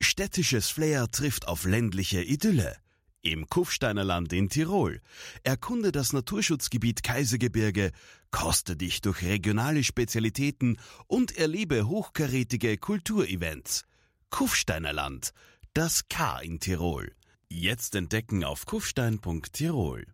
Städtisches Flair trifft auf ländliche Idylle. Im Kufsteiner Land in Tirol. Erkunde das Naturschutzgebiet Kaisergebirge, koste dich durch regionale Spezialitäten und erlebe hochkarätige Kulturevents. Kufsteiner Land, das K in Tirol. Jetzt entdecken auf kufstein.tirol.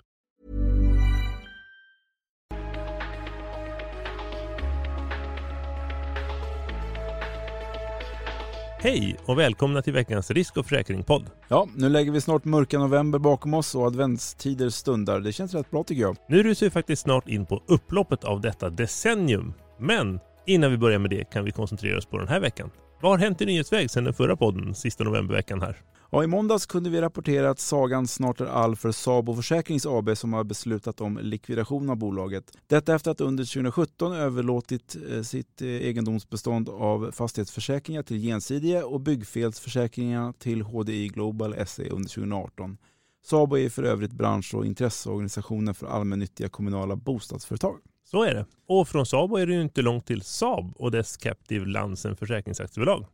Hej och välkomna till veckans risk och försäkringpodd. Ja, nu lägger vi snart mörka november bakom oss och adventstider stundar. Det känns rätt bra tycker jag. Nu rusar vi faktiskt snart in på upploppet av detta decennium. Men innan vi börjar med det kan vi koncentrera oss på den här veckan. Vad har hänt i nyhetsväg sedan den förra podden, sista novemberveckan här? Ja, I måndags kunde vi rapportera att sagan snart är all för Sabo Försäkrings AB som har beslutat om likvidation av bolaget. Detta efter att under 2017 överlåtit eh, sitt eh, egendomsbestånd av fastighetsförsäkringar till Gensidige och byggfelsförsäkringar till HDI Global SE under 2018. Sabo är för övrigt bransch och intresseorganisationen för allmännyttiga kommunala bostadsföretag. Så är det. Och från Sabo är det ju inte långt till Saab och dess Captive Lansen Försäkringsaktiebolag.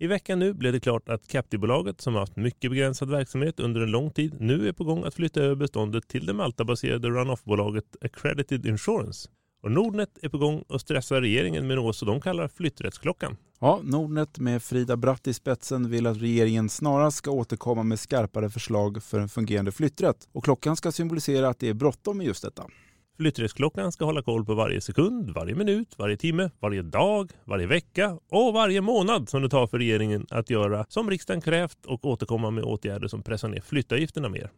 I veckan nu blev det klart att Captive-bolaget som har haft mycket begränsad verksamhet under en lång tid nu är på gång att flytta över beståndet till det Malta-baserade runoff-bolaget Accredited Insurance. Och Nordnet är på gång att stressa regeringen med något som de kallar flytträttsklockan. Ja, Nordnet med Frida Bratt i spetsen vill att regeringen snarast ska återkomma med skarpare förslag för en fungerande flytträtt. Och klockan ska symbolisera att det är bråttom med just detta. Flytträttsklockan ska hålla koll på varje sekund, varje minut, varje timme, varje dag, varje vecka och varje månad som det tar för regeringen att göra som riksdagen krävt och återkomma med åtgärder som pressar ner flyttavgifterna mer.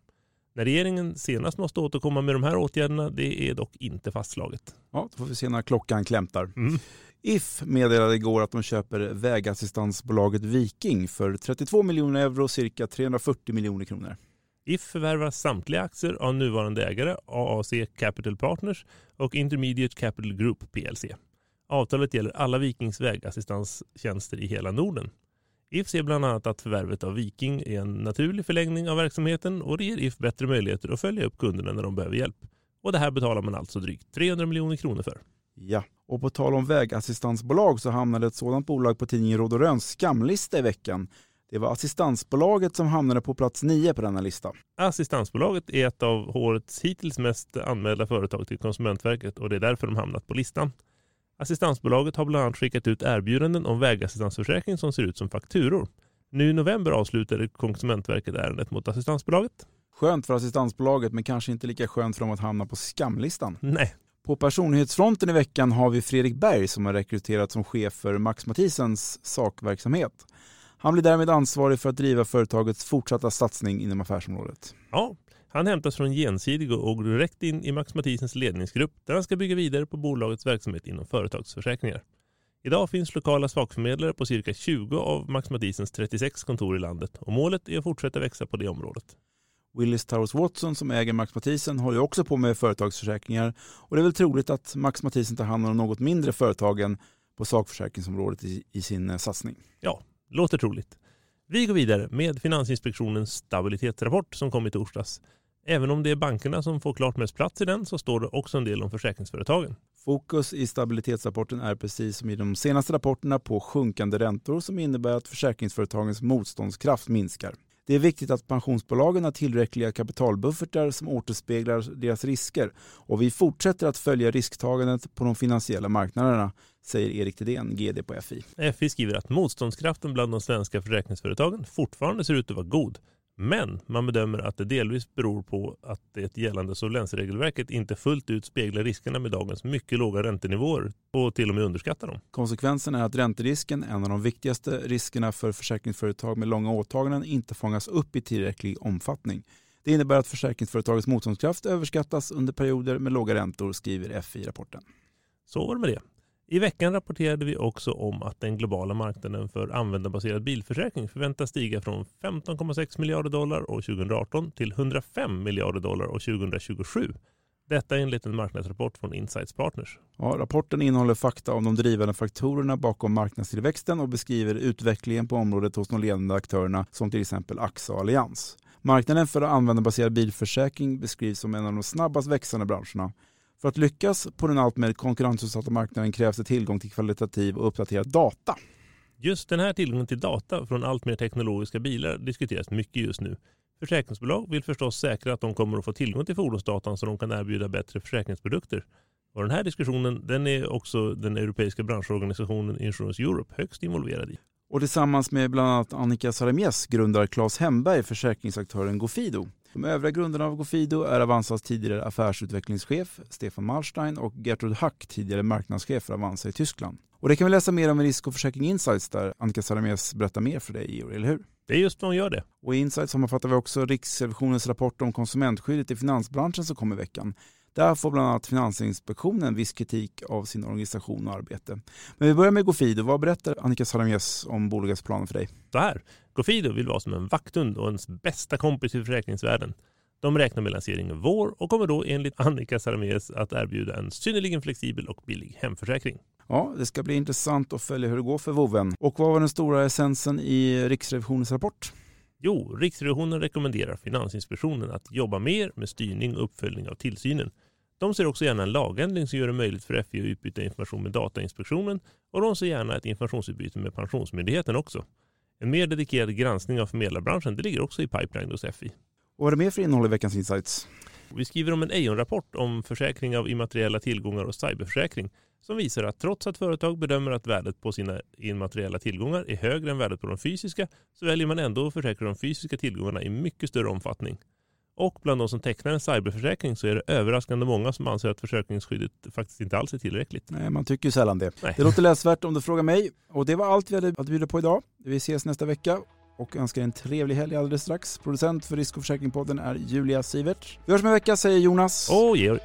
När regeringen senast måste återkomma med de här åtgärderna, det är dock inte fastslaget. Ja, då får vi se när klockan klämtar. Mm. If meddelade igår att de köper vägassistansbolaget Viking för 32 miljoner euro, cirka 340 miljoner kronor. If förvärvar samtliga aktier av nuvarande ägare AAC Capital Partners och Intermediate Capital Group PLC. Avtalet gäller alla Vikings vägassistanstjänster i hela Norden. If ser bland annat att förvärvet av Viking är en naturlig förlängning av verksamheten och det ger If bättre möjligheter att följa upp kunderna när de behöver hjälp. Och det här betalar man alltså drygt 300 miljoner kronor för. Ja, och på tal om vägassistansbolag så hamnade ett sådant bolag på tidningen Råd och Röns skamlista i veckan. Det var assistansbolaget som hamnade på plats nio på denna lista. Assistansbolaget är ett av årets hittills mest anmälda företag till Konsumentverket och det är därför de hamnat på listan. Assistansbolaget har bland annat skickat ut erbjudanden om vägassistansförsäkring som ser ut som fakturor. Nu i november avslutade Konsumentverket ärendet mot assistansbolaget. Skönt för assistansbolaget men kanske inte lika skönt för dem att hamna på skamlistan. Nej, På personlighetsfronten i veckan har vi Fredrik Berg som har rekryterats som chef för Max Mathisens sakverksamhet. Han blir därmed ansvarig för att driva företagets fortsatta satsning inom affärsområdet. Ja, han hämtas från Gensidig och går direkt in i Max Mathisens ledningsgrupp där han ska bygga vidare på bolagets verksamhet inom företagsförsäkringar. Idag finns lokala sakförmedlare på cirka 20 av Max Mathisens 36 kontor i landet och målet är att fortsätta växa på det området. Willis Towers Watson som äger Max Mathisen håller ju också på med företagsförsäkringar och det är väl troligt att Max Mathisen tar hand om något mindre företagen på sakförsäkringsområdet i, i sin eh, satsning. Ja, låter troligt. Vi går vidare med Finansinspektionens stabilitetsrapport som kom i torsdags. Även om det är bankerna som får klart mest plats i den så står det också en del om försäkringsföretagen. Fokus i stabilitetsrapporten är precis som i de senaste rapporterna på sjunkande räntor som innebär att försäkringsföretagens motståndskraft minskar. Det är viktigt att pensionsbolagen har tillräckliga kapitalbuffertar som återspeglar deras risker och vi fortsätter att följa risktagandet på de finansiella marknaderna, säger Erik Thedéen, GD på FI. FI skriver att motståndskraften bland de svenska försäkringsföretagen fortfarande ser ut att vara god. Men man bedömer att det delvis beror på att det gällande solvensregelverket inte fullt ut speglar riskerna med dagens mycket låga räntenivåer och till och med underskattar dem. Konsekvensen är att ränterisken, en av de viktigaste riskerna för försäkringsföretag med långa åtaganden, inte fångas upp i tillräcklig omfattning. Det innebär att försäkringsföretagets motståndskraft överskattas under perioder med låga räntor, skriver FI i rapporten. Så var det med det. I veckan rapporterade vi också om att den globala marknaden för användarbaserad bilförsäkring förväntas stiga från 15,6 miljarder dollar år 2018 till 105 miljarder dollar år 2027. Detta enligt en marknadsrapport från Insights Partners. Ja, rapporten innehåller fakta om de drivande faktorerna bakom marknadstillväxten och beskriver utvecklingen på området hos de ledande aktörerna som till exempel AXA och Allians. Marknaden för användarbaserad bilförsäkring beskrivs som en av de snabbast växande branscherna. För att lyckas på den alltmer konkurrensutsatta marknaden krävs det tillgång till kvalitativ och uppdaterad data. Just den här tillgången till data från allt mer teknologiska bilar diskuteras mycket just nu. Försäkringsbolag vill förstås säkra att de kommer att få tillgång till fordonsdatan så de kan erbjuda bättre försäkringsprodukter. Och den här diskussionen den är också den europeiska branschorganisationen Insurance Europe högst involverad i. Och tillsammans med bland annat Annika Saramies grundar Claes Hemberg försäkringsaktören Gofido. De övriga grundarna av Gofido är Avanzas tidigare affärsutvecklingschef Stefan Malstein och Gertrud Hack, tidigare marknadschef för Avanza i Tyskland. Och det kan vi läsa mer om i Risk och Försäkring Insights där Annika Saramies berättar mer för dig, Georg, eller hur? Det är just vad hon gör det. Och i Insights sammanfattar vi också Riksrevisionens rapport om konsumentskyddet i finansbranschen som kom i veckan. Där får bland annat Finansinspektionen viss kritik av sin organisation och arbete. Men vi börjar med Gofido. Vad berättar Annika Saramies om bolagets planer för dig? Så här, Gofido vill vara som en vakthund och ens bästa kompis i försäkringsvärlden. De räknar med lanseringen vår och kommer då enligt Annika Saramies att erbjuda en synnerligen flexibel och billig hemförsäkring. Ja, det ska bli intressant att följa hur det går för Voven. Och vad var den stora essensen i Riksrevisionens rapport? Jo, Riksrevisionen rekommenderar Finansinspektionen att jobba mer med styrning och uppföljning av tillsynen. De ser också gärna en lagändring som gör det möjligt för FI att utbyta information med Datainspektionen och de ser gärna ett informationsutbyte med Pensionsmyndigheten också. En mer dedikerad granskning av förmedlarbranschen det ligger också i pipeline hos FI. Och vad är det mer för innehåll i veckans Insights? Vi skriver om en Eion-rapport om försäkring av immateriella tillgångar och cyberförsäkring som visar att trots att företag bedömer att värdet på sina immateriella tillgångar är högre än värdet på de fysiska så väljer man ändå att försäkra de fysiska tillgångarna i mycket större omfattning. Och bland de som tecknar en cyberförsäkring så är det överraskande många som anser att försäkringsskyddet faktiskt inte alls är tillräckligt. Nej, man tycker ju sällan det. Nej. Det låter läsvärt om du frågar mig. Och det var allt vi hade att bjuda på idag. Vi ses nästa vecka och önskar en trevlig helg alldeles strax. Producent för Risk och försäkringspodden är Julia Sivert. Vi hörs om en vecka säger Jonas. Och Georg.